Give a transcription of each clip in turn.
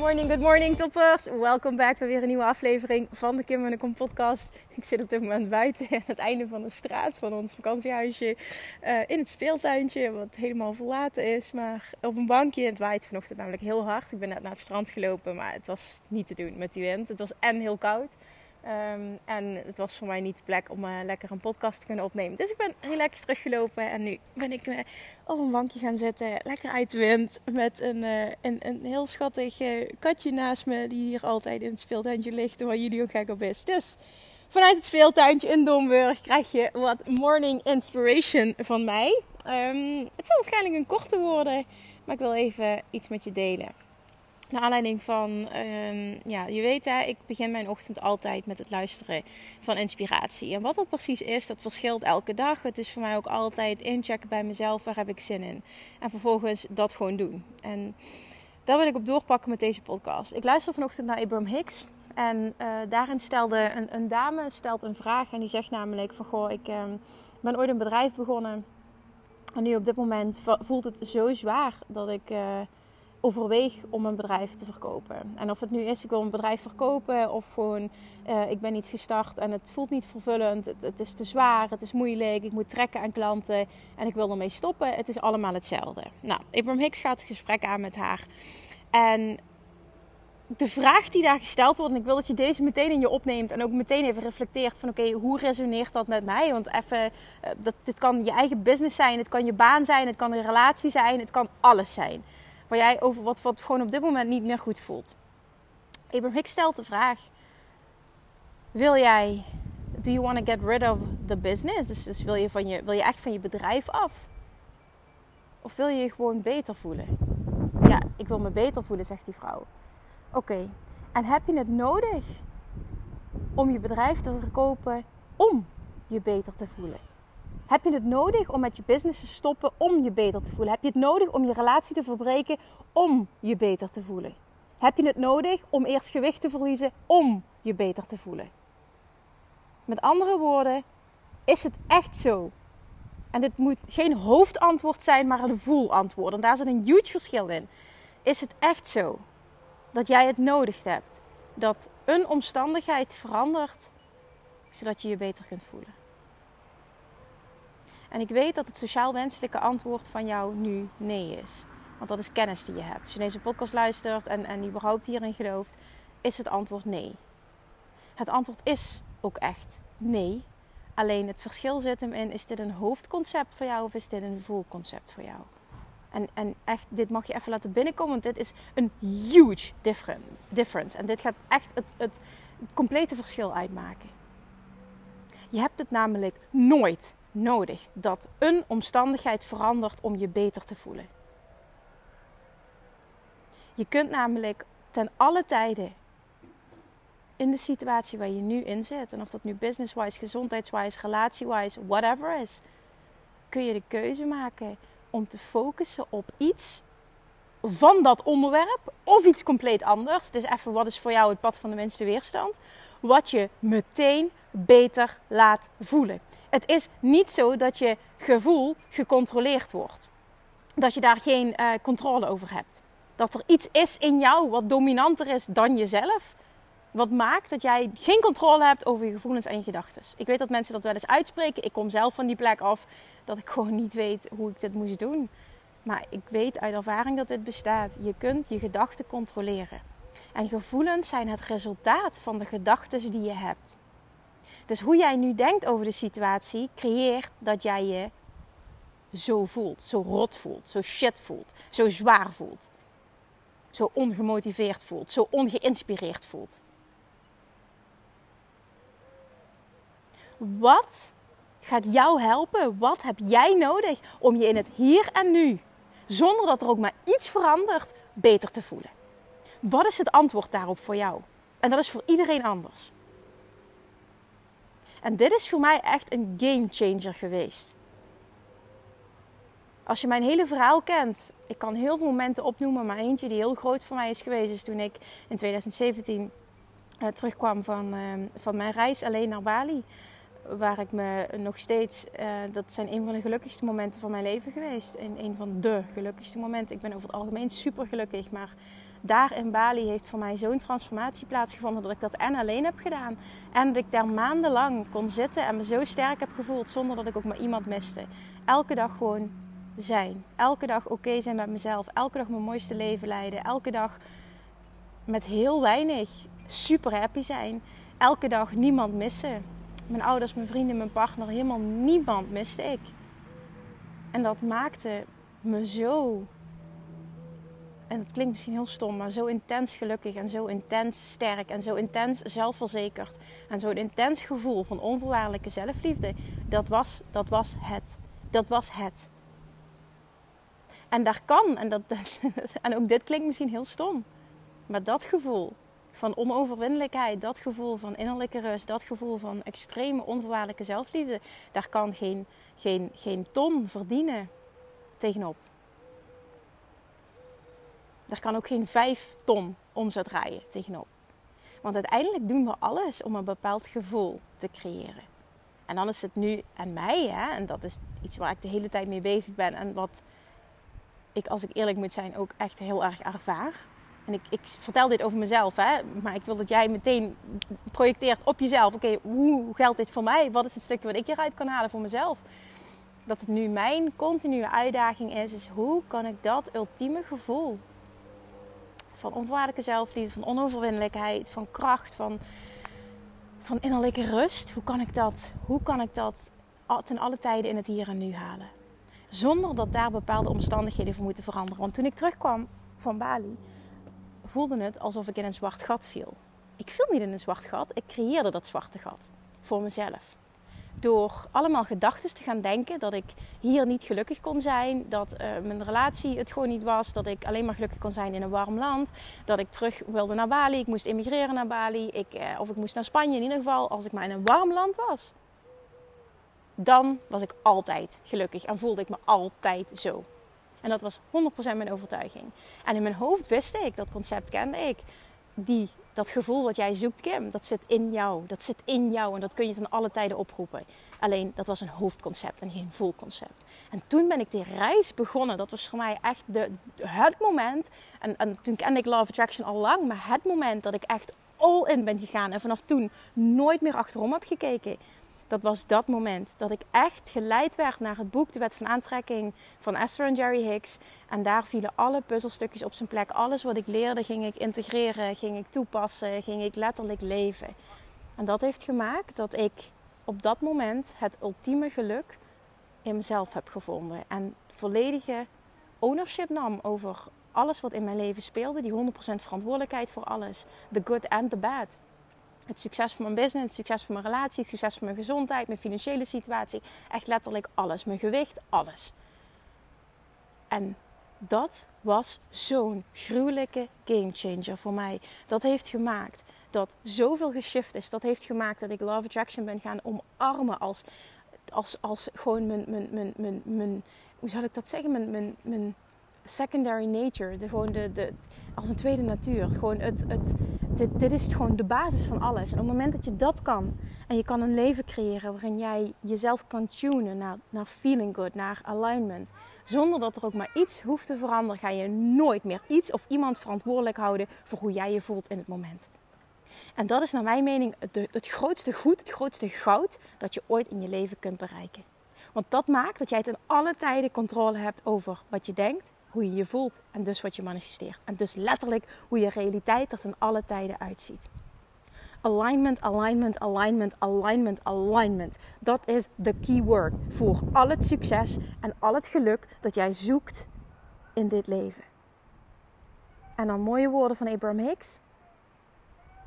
Morning, good morning toppers. Welkom back bij weer een nieuwe aflevering van de Kim en de Kom podcast. Ik zit op dit moment buiten aan het einde van de straat van ons vakantiehuisje. Uh, in het speeltuintje, wat helemaal verlaten is. Maar op een bankje. Het waait vanochtend namelijk heel hard. Ik ben net naar het strand gelopen, maar het was niet te doen met die wind. Het was en heel koud. Um, en het was voor mij niet de plek om uh, lekker een podcast te kunnen opnemen. Dus ik ben relaxed teruggelopen. En nu ben ik uh, op een bankje gaan zitten. Lekker uit de wind. Met een, uh, een, een heel schattig katje naast me. Die hier altijd in het speeltuintje ligt. Waar jullie ook gek op is. Dus vanuit het speeltuintje in Domburg krijg je wat morning inspiration van mij. Um, het zal waarschijnlijk een korte worden. Maar ik wil even iets met je delen. Naar aanleiding van, um, ja, je weet hè, ik begin mijn ochtend altijd met het luisteren van inspiratie. En wat dat precies is, dat verschilt elke dag. Het is voor mij ook altijd inchecken bij mezelf, waar heb ik zin in? En vervolgens dat gewoon doen. En daar wil ik op doorpakken met deze podcast. Ik luister vanochtend naar Abraham Hicks. En uh, daarin stelde een, een, dame stelt een vraag en die zegt namelijk van, goh, ik um, ben ooit een bedrijf begonnen. En nu op dit moment voelt het zo zwaar dat ik... Uh, overweeg om een bedrijf te verkopen. En of het nu is, ik wil een bedrijf verkopen of gewoon uh, ik ben iets gestart en het voelt niet vervullend, het, is te zwaar, het is moeilijk, ik moet trekken aan klanten en ik wil ermee stoppen. Het is allemaal hetzelfde. Nou, Abraham Hicks gaat het gesprek aan met haar. En de vraag die daar gesteld wordt, en ik wil dat je deze meteen in je opneemt en ook meteen even reflecteert van oké, hoe resoneert dat met mij? Want even, dat, dit kan je eigen business zijn, het kan je baan zijn, het kan een relatie zijn, het kan alles zijn waar jij over wat, wat gewoon op dit moment niet meer goed voelt. Abraham Hicks stelt de vraag: Wil jij, do you want to get rid of the business? Dus, dus, wil, je van je, wil je echt van je bedrijf af? Of wil je je gewoon beter voelen? Ja, ik wil me beter voelen, zegt die vrouw. Oké, en heb je het nodig om je bedrijf te verkopen om je beter te voelen? Heb je het nodig om met je business te stoppen om je beter te voelen? Heb je het nodig om je relatie te verbreken om je beter te voelen? Heb je het nodig om eerst gewicht te verliezen om je beter te voelen? Met andere woorden, is het echt zo? En dit moet geen hoofdantwoord zijn, maar een voelantwoord. En daar zit een huge verschil in. Is het echt zo dat jij het nodig hebt dat een omstandigheid verandert zodat je je beter kunt voelen? En ik weet dat het sociaal wenselijke antwoord van jou nu nee is. Want dat is kennis die je hebt. Als je deze podcast luistert en, en überhaupt hierin gelooft, is het antwoord nee. Het antwoord is ook echt nee. Alleen het verschil zit hem in: is dit een hoofdconcept voor jou of is dit een voelconcept voor jou? En, en echt, dit mag je even laten binnenkomen, want dit is een huge difference. En dit gaat echt het, het complete verschil uitmaken. Je hebt het namelijk nooit nodig dat een omstandigheid verandert om je beter te voelen. Je kunt namelijk ten alle tijden in de situatie waar je nu in zit, en of dat nu business-wise, gezondheidswise, relatie-wise, whatever is, kun je de keuze maken om te focussen op iets van dat onderwerp of iets compleet anders. Dus even wat is voor jou het pad van de minste weerstand? Wat je meteen beter laat voelen. Het is niet zo dat je gevoel gecontroleerd wordt. Dat je daar geen uh, controle over hebt. Dat er iets is in jou wat dominanter is dan jezelf. Wat maakt dat jij geen controle hebt over je gevoelens en je gedachten. Ik weet dat mensen dat wel eens uitspreken. Ik kom zelf van die plek af dat ik gewoon niet weet hoe ik dit moest doen. Maar ik weet uit ervaring dat dit bestaat. Je kunt je gedachten controleren. En gevoelens zijn het resultaat van de gedachten die je hebt. Dus hoe jij nu denkt over de situatie, creëert dat jij je zo voelt, zo rot voelt, zo shit voelt, zo zwaar voelt. zo ongemotiveerd voelt, zo ongeïnspireerd voelt? Wat gaat jou helpen? Wat heb jij nodig om je in het hier en nu, zonder dat er ook maar iets verandert, beter te voelen? Wat is het antwoord daarop voor jou? En dat is voor iedereen anders. En dit is voor mij echt een game changer geweest. Als je mijn hele verhaal kent, ik kan heel veel momenten opnoemen, maar eentje die heel groot voor mij is geweest, is toen ik in 2017 uh, terugkwam van, uh, van mijn reis alleen naar Bali. Waar ik me nog steeds, uh, dat zijn een van de gelukkigste momenten van mijn leven geweest. En een van de gelukkigste momenten. Ik ben over het algemeen super gelukkig, maar daar in Bali heeft voor mij zo'n transformatie plaatsgevonden dat ik dat en alleen heb gedaan. En dat ik daar maandenlang kon zitten en me zo sterk heb gevoeld zonder dat ik ook maar iemand miste. Elke dag gewoon zijn. Elke dag oké zijn met mezelf. Elke dag mijn mooiste leven leiden. Elke dag met heel weinig super happy zijn. Elke dag niemand missen. Mijn ouders, mijn vrienden, mijn partner, helemaal niemand miste ik. En dat maakte me zo en het klinkt misschien heel stom, maar zo intens gelukkig en zo intens sterk en zo intens zelfverzekerd en zo'n intens gevoel van onvoorwaardelijke zelfliefde, dat was, dat was het. Dat was het. En daar kan, en, dat, en ook dit klinkt misschien heel stom, maar dat gevoel van onoverwinnelijkheid, dat gevoel van innerlijke rust, dat gevoel van extreme onvoorwaardelijke zelfliefde, daar kan geen, geen, geen ton verdienen tegenop. Daar kan ook geen vijf ton omzet draaien tegenop. Want uiteindelijk doen we alles om een bepaald gevoel te creëren. En dan is het nu aan mij, hè, en dat is iets waar ik de hele tijd mee bezig ben en wat ik, als ik eerlijk moet zijn, ook echt heel erg ervaar. En ik, ik vertel dit over mezelf, hè, maar ik wil dat jij meteen projecteert op jezelf. Oké, hoe geldt dit voor mij? Wat is het stukje wat ik hieruit kan halen voor mezelf? Dat het nu mijn continue uitdaging is, is hoe kan ik dat ultieme gevoel van onvoorwaardelijke zelfliefde, van onoverwinnelijkheid, van kracht, van, van innerlijke rust. Hoe kan ik dat, hoe kan ik dat ten alle tijden in het hier en nu halen? Zonder dat daar bepaalde omstandigheden voor moeten veranderen. Want toen ik terugkwam van Bali, voelde het alsof ik in een zwart gat viel. Ik viel niet in een zwart gat, ik creëerde dat zwarte gat voor mezelf door allemaal gedachten te gaan denken dat ik hier niet gelukkig kon zijn, dat uh, mijn relatie het gewoon niet was, dat ik alleen maar gelukkig kon zijn in een warm land, dat ik terug wilde naar Bali, ik moest emigreren naar Bali, ik, uh, of ik moest naar Spanje in ieder geval, als ik maar in een warm land was. Dan was ik altijd gelukkig en voelde ik me altijd zo. En dat was 100% mijn overtuiging. En in mijn hoofd wist ik, dat concept kende ik, die dat gevoel wat jij zoekt, Kim, dat zit in jou. Dat zit in jou en dat kun je ten alle tijden oproepen. Alleen dat was een hoofdconcept en geen voelconcept. En toen ben ik die reis begonnen. Dat was voor mij echt de, het moment. En, en toen kende ik Love Attraction al lang, maar het moment dat ik echt all in ben gegaan en vanaf toen nooit meer achterom heb gekeken dat was dat moment dat ik echt geleid werd naar het boek De Wet van Aantrekking van Esther en Jerry Hicks. En daar vielen alle puzzelstukjes op zijn plek. Alles wat ik leerde ging ik integreren, ging ik toepassen, ging ik letterlijk leven. En dat heeft gemaakt dat ik op dat moment het ultieme geluk in mezelf heb gevonden. En volledige ownership nam over alles wat in mijn leven speelde. Die 100% verantwoordelijkheid voor alles. The good and the bad. Het succes van mijn business, het succes van mijn relatie, het succes van mijn gezondheid, mijn financiële situatie. Echt letterlijk alles. Mijn gewicht, alles. En dat was zo'n gruwelijke gamechanger voor mij. Dat heeft gemaakt dat zoveel geshift is. Dat heeft gemaakt dat ik Love Attraction ben gaan omarmen als, als, als gewoon mijn, mijn, mijn, mijn, mijn hoe zal ik dat zeggen? Mijn, mijn, mijn secondary nature. De, gewoon de, de, als een tweede natuur. Gewoon het, het, dit, dit is gewoon de basis van alles. En op het moment dat je dat kan en je kan een leven creëren waarin jij jezelf kan tunen naar, naar feeling good, naar alignment. Zonder dat er ook maar iets hoeft te veranderen, ga je nooit meer iets of iemand verantwoordelijk houden voor hoe jij je voelt in het moment. En dat is naar mijn mening het, het grootste goed, het grootste goud dat je ooit in je leven kunt bereiken. Want dat maakt dat jij ten alle tijden controle hebt over wat je denkt, hoe je je voelt en dus wat je manifesteert. En dus letterlijk hoe je realiteit er van alle tijden uitziet. Alignment, alignment, alignment, alignment, alignment. Dat is de keyword voor al het succes en al het geluk dat jij zoekt in dit leven. En dan mooie woorden van Abraham Hicks.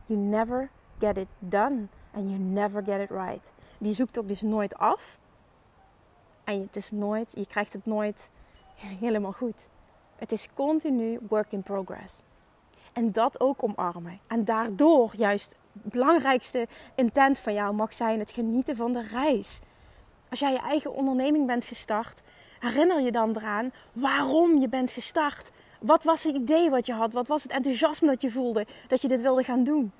You never get it done and you never get it right. Die zoekt ook dus nooit af. En het is nooit, je krijgt het nooit helemaal goed. Het is continu work in progress. En dat ook omarmen. En daardoor juist het belangrijkste intent van jou mag zijn het genieten van de reis. Als jij je eigen onderneming bent gestart, herinner je dan eraan waarom je bent gestart. Wat was het idee wat je had? Wat was het enthousiasme dat je voelde dat je dit wilde gaan doen?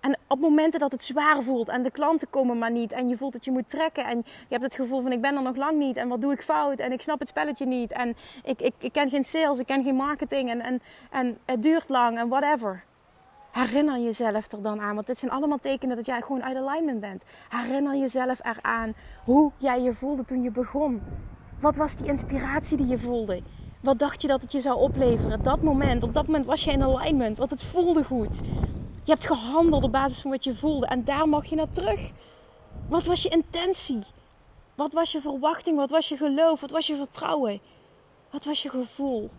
En op momenten dat het zwaar voelt en de klanten komen maar niet en je voelt dat je moet trekken en je hebt het gevoel van ik ben er nog lang niet en wat doe ik fout en ik snap het spelletje niet en ik, ik, ik ken geen sales, ik ken geen marketing en, en, en het duurt lang en whatever. Herinner jezelf er dan aan, want dit zijn allemaal tekenen dat jij gewoon uit alignment bent. Herinner jezelf eraan hoe jij je voelde toen je begon. Wat was die inspiratie die je voelde? Wat dacht je dat het je zou opleveren? Dat moment, op dat moment was je in alignment, want het voelde goed. Je hebt gehandeld op basis van wat je voelde en daar mag je naar terug. Wat was je intentie? Wat was je verwachting? Wat was je geloof? Wat was je vertrouwen? Wat was je gevoel?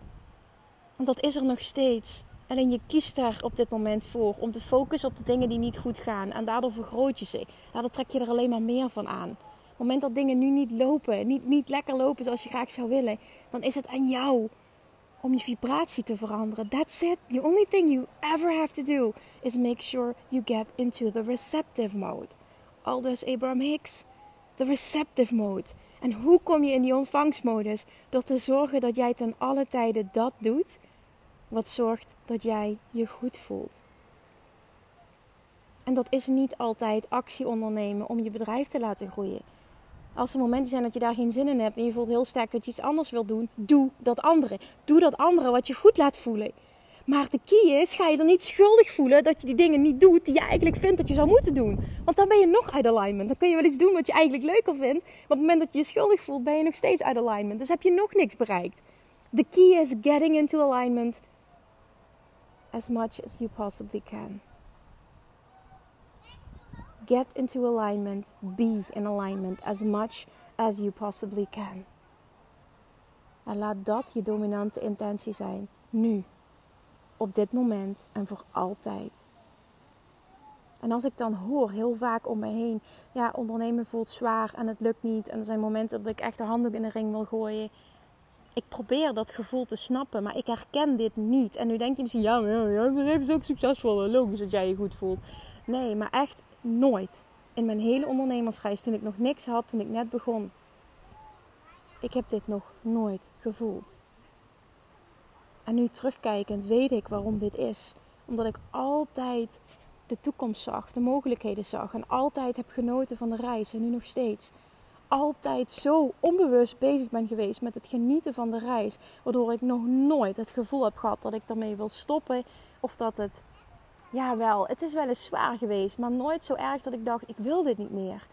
Want dat is er nog steeds. Alleen je kiest daar op dit moment voor om te focussen op de dingen die niet goed gaan. En daardoor vergroot je ze. Daardoor trek je er alleen maar meer van aan. Op het moment dat dingen nu niet lopen, niet, niet lekker lopen zoals je graag zou willen, dan is het aan jou om je vibratie te veranderen. That's it. The only thing you ever have to do is make sure you get into the receptive mode. Aldus Abraham Hicks, the receptive mode. En hoe kom je in die ontvangstmodus? Door te zorgen dat jij ten alle tijden dat doet wat zorgt dat jij je goed voelt. En dat is niet altijd actie ondernemen om je bedrijf te laten groeien. Als er momenten zijn dat je daar geen zin in hebt en je voelt heel sterk dat je iets anders wil doen, doe dat andere. Doe dat andere wat je goed laat voelen. Maar de key is, ga je dan niet schuldig voelen dat je die dingen niet doet die je eigenlijk vindt dat je zou moeten doen. Want dan ben je nog uit alignment. Dan kun je wel iets doen wat je eigenlijk leuker vindt. Maar op het moment dat je je schuldig voelt, ben je nog steeds uit alignment. Dus heb je nog niks bereikt. The key is getting into alignment as much as you possibly can. Get into alignment, be in alignment as much as you possibly can. En laat dat je dominante intentie zijn, nu, op dit moment en voor altijd. En als ik dan hoor, heel vaak om me heen, ja, ondernemen voelt zwaar en het lukt niet. En er zijn momenten dat ik echt de handdoek in de ring wil gooien ik probeer dat gevoel te snappen, maar ik herken dit niet. En nu denk je misschien, ja, ja, ja, is ook succesvol. Logisch dat jij je goed voelt. Nee, maar echt nooit. In mijn hele ondernemersreis, toen ik nog niks had, toen ik net begon. Ik heb dit nog nooit gevoeld. En nu terugkijkend weet ik waarom dit is. Omdat ik altijd de toekomst zag, de mogelijkheden zag. En altijd heb genoten van de reis. En nu nog steeds altijd zo onbewust bezig ben geweest met het genieten van de reis. Waardoor ik nog nooit het gevoel heb gehad dat ik daarmee wil stoppen. Of dat het, ja wel, het is wel eens zwaar geweest. Maar nooit zo erg dat ik dacht, ik wil dit niet meer.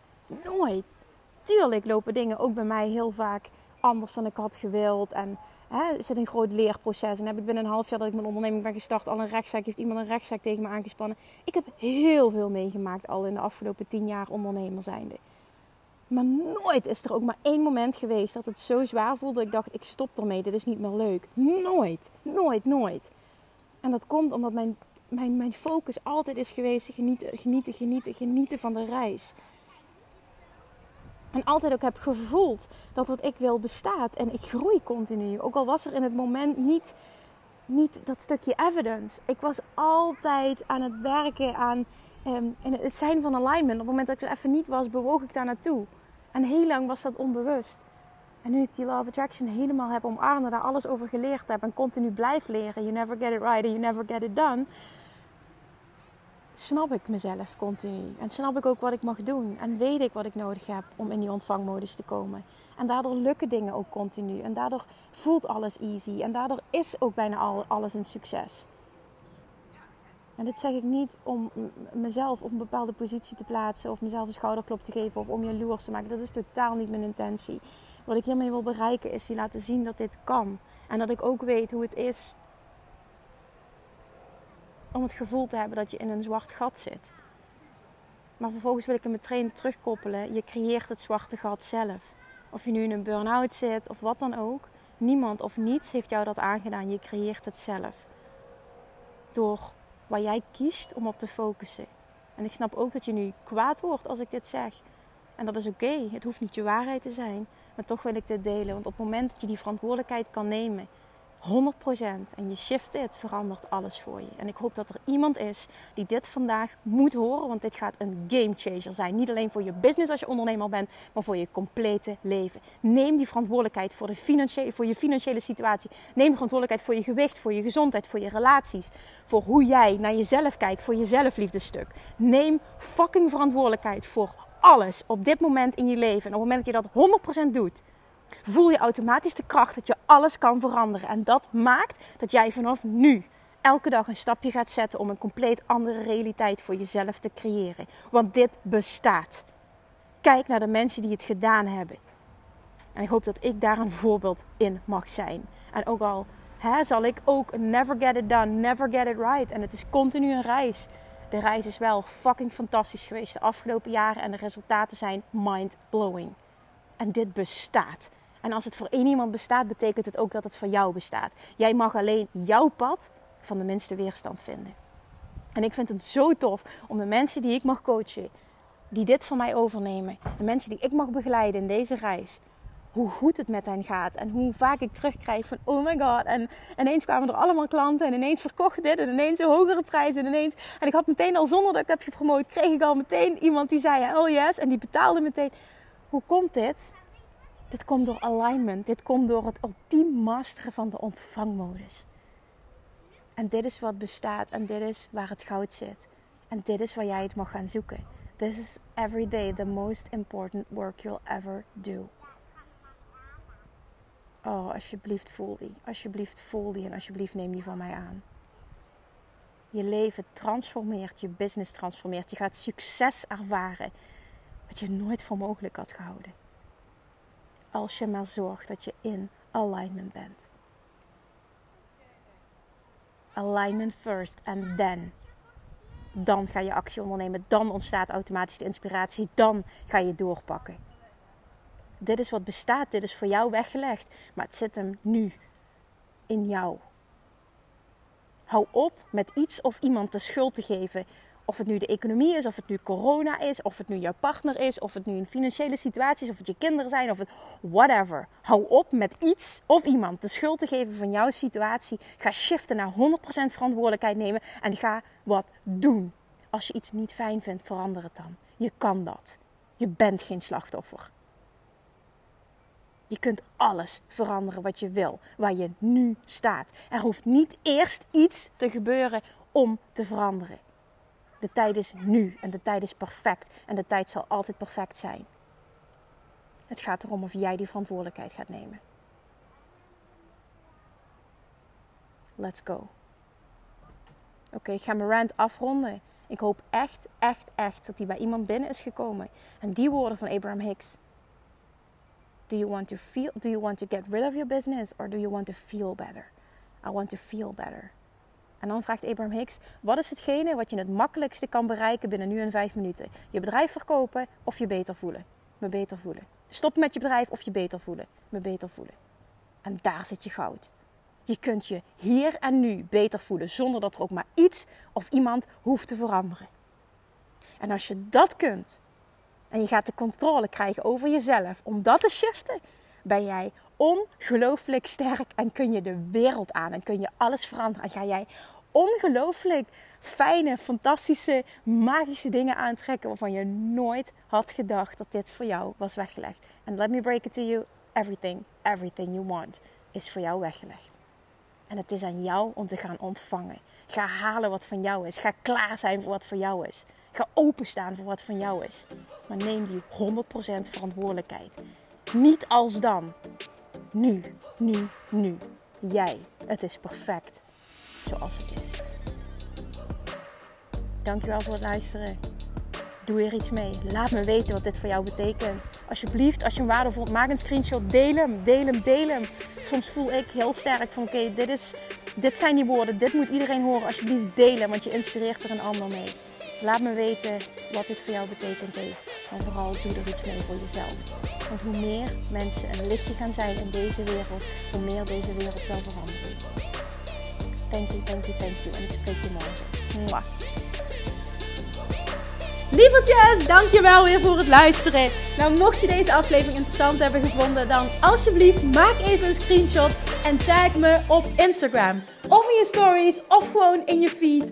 Nooit. Tuurlijk lopen dingen ook bij mij heel vaak anders dan ik had gewild. En hè, er zit een groot leerproces. En heb ik binnen een half jaar dat ik mijn onderneming ben gestart al een rechtszaak, heeft iemand een rechtszaak tegen me aangespannen. Ik heb heel veel meegemaakt al in de afgelopen tien jaar ondernemer zijnde. Maar nooit is er ook maar één moment geweest dat het zo zwaar voelde dat ik dacht, ik stop ermee, dit is niet meer leuk. Nooit, nooit, nooit. En dat komt omdat mijn, mijn, mijn focus altijd is geweest, genieten, genieten, genieten, genieten van de reis. En altijd ook heb gevoeld dat wat ik wil bestaat en ik groei continu. Ook al was er in het moment niet, niet dat stukje evidence. Ik was altijd aan het werken aan um, het zijn van alignment. Op het moment dat ik er even niet was, bewoog ik daar naartoe. En heel lang was dat onbewust. En nu ik die Law of Attraction helemaal heb omarmd, daar alles over geleerd heb en continu blijf leren, you never get it right and you never get it done, snap ik mezelf continu. En snap ik ook wat ik mag doen. En weet ik wat ik nodig heb om in die ontvangmodus te komen. En daardoor lukken dingen ook continu. En daardoor voelt alles easy. En daardoor is ook bijna alles een succes. En dit zeg ik niet om mezelf op een bepaalde positie te plaatsen of mezelf een schouderklop te geven of om jaloers te maken. Dat is totaal niet mijn intentie. Wat ik hiermee wil bereiken is je laten zien dat dit kan. En dat ik ook weet hoe het is om het gevoel te hebben dat je in een zwart gat zit. Maar vervolgens wil ik hem meteen terugkoppelen. Je creëert het zwarte gat zelf. Of je nu in een burn-out zit of wat dan ook. Niemand of niets heeft jou dat aangedaan. Je creëert het zelf. door waar jij kiest om op te focussen. En ik snap ook dat je nu kwaad wordt als ik dit zeg. En dat is oké. Het hoeft niet je waarheid te zijn. Maar toch wil ik dit delen. Want op het moment dat je die verantwoordelijkheid kan nemen 100% en je shift dit, verandert alles voor je. En ik hoop dat er iemand is die dit vandaag moet horen, want dit gaat een game changer zijn. Niet alleen voor je business als je ondernemer bent, maar voor je complete leven. Neem die verantwoordelijkheid voor, de financiële, voor je financiële situatie. Neem verantwoordelijkheid voor je gewicht, voor je gezondheid, voor je relaties. Voor hoe jij naar jezelf kijkt, voor je zelfliefdestuk. Neem fucking verantwoordelijkheid voor alles op dit moment in je leven. En op het moment dat je dat 100% doet, voel je automatisch de kracht dat je alles kan veranderen. En dat maakt dat jij vanaf nu elke dag een stapje gaat zetten om een compleet andere realiteit voor jezelf te creëren. Want dit bestaat. Kijk naar de mensen die het gedaan hebben. En ik hoop dat ik daar een voorbeeld in mag zijn. En ook al hè, zal ik ook never get it done, never get it right. En het is continu een reis. De reis is wel fucking fantastisch geweest de afgelopen jaren en de resultaten zijn mind blowing. En dit bestaat. En als het voor één iemand bestaat, betekent het ook dat het voor jou bestaat. Jij mag alleen jouw pad van de minste weerstand vinden. En ik vind het zo tof om de mensen die ik mag coachen, die dit van mij overnemen, de mensen die ik mag begeleiden in deze reis, hoe goed het met hen gaat en hoe vaak ik terugkrijg van oh my god en ineens kwamen er allemaal klanten en ineens verkocht dit en ineens een hogere prijs en ineens en ik had meteen al zonder dat ik heb gepromoot kreeg ik al meteen iemand die zei oh yes en die betaalde meteen hoe komt dit dit komt door alignment. Dit komt door het ultiem masteren van de ontvangmodus. En dit is wat bestaat en dit is waar het goud zit. En dit is waar jij het mag gaan zoeken. This is every day the most important work you'll ever do. Oh, alsjeblieft voel die. Alsjeblieft voel die en alsjeblieft neem die van mij aan. Je leven transformeert, je business transformeert. Je gaat succes ervaren wat je nooit voor mogelijk had gehouden als je maar zorgt dat je in alignment bent. Alignment first and then. Dan ga je actie ondernemen, dan ontstaat automatisch de inspiratie, dan ga je doorpakken. Dit is wat bestaat, dit is voor jou weggelegd, maar het zit hem nu in jou. Hou op met iets of iemand de schuld te geven of het nu de economie is, of het nu corona is, of het nu jouw partner is, of het nu een financiële situatie is, of het je kinderen zijn, of het whatever. Hou op met iets of iemand de schuld te geven van jouw situatie. Ga shiften naar 100% verantwoordelijkheid nemen en ga wat doen. Als je iets niet fijn vindt, verander het dan. Je kan dat. Je bent geen slachtoffer. Je kunt alles veranderen wat je wil, waar je nu staat. Er hoeft niet eerst iets te gebeuren om te veranderen. De tijd is nu en de tijd is perfect en de tijd zal altijd perfect zijn. Het gaat erom of jij die verantwoordelijkheid gaat nemen. Let's go. Oké, ik ga mijn rant afronden. Ik hoop echt, echt, echt dat die bij iemand binnen is gekomen. En die woorden van Abraham Hicks. Do you want to feel do you want to get rid of your business or do you want to feel better? I want to feel better. En dan vraagt Abraham Hicks: wat is hetgene wat je het makkelijkste kan bereiken binnen nu en vijf minuten? Je bedrijf verkopen of je beter voelen? Me beter voelen. Stoppen met je bedrijf of je beter voelen? Me beter voelen. En daar zit je goud. Je kunt je hier en nu beter voelen zonder dat er ook maar iets of iemand hoeft te veranderen. En als je dat kunt en je gaat de controle krijgen over jezelf om dat te shiften, ben jij ongelooflijk sterk en kun je de wereld aan en kun je alles veranderen. En ga jij ongelooflijk fijne, fantastische, magische dingen aantrekken waarvan je nooit had gedacht dat dit voor jou was weggelegd. En let me break it to you, everything, everything you want is voor jou weggelegd. En het is aan jou om te gaan ontvangen. Ga halen wat van jou is. Ga klaar zijn voor wat voor jou is. Ga openstaan voor wat van jou is. Maar neem die 100% verantwoordelijkheid. Niet als dan. Nu, nu, nu. Jij. Het is perfect zoals het is. Dankjewel voor het luisteren. Doe er iets mee. Laat me weten wat dit voor jou betekent. Alsjeblieft, als je hem waardevol maak een screenshot. Deel hem, deel hem, deel hem. Soms voel ik heel sterk van oké, dit dit, dit zijn die woorden. Dit moet iedereen horen. Alsjeblieft delen, want je inspireert er een ander mee. Laat me weten wat dit voor jou betekend heeft. En vooral doe er iets mee voor jezelf. Want hoe meer mensen een lichtje gaan zijn in deze wereld, hoe meer deze wereld zal veranderen. Thank you, thank you, thank you. En ik spreek je morgen. Mwah. Lievertjes, dankjewel weer voor het luisteren. Nou, mocht je deze aflevering interessant hebben gevonden, dan alsjeblieft maak even een screenshot en tag me op Instagram. Of in je stories, of gewoon in je feed.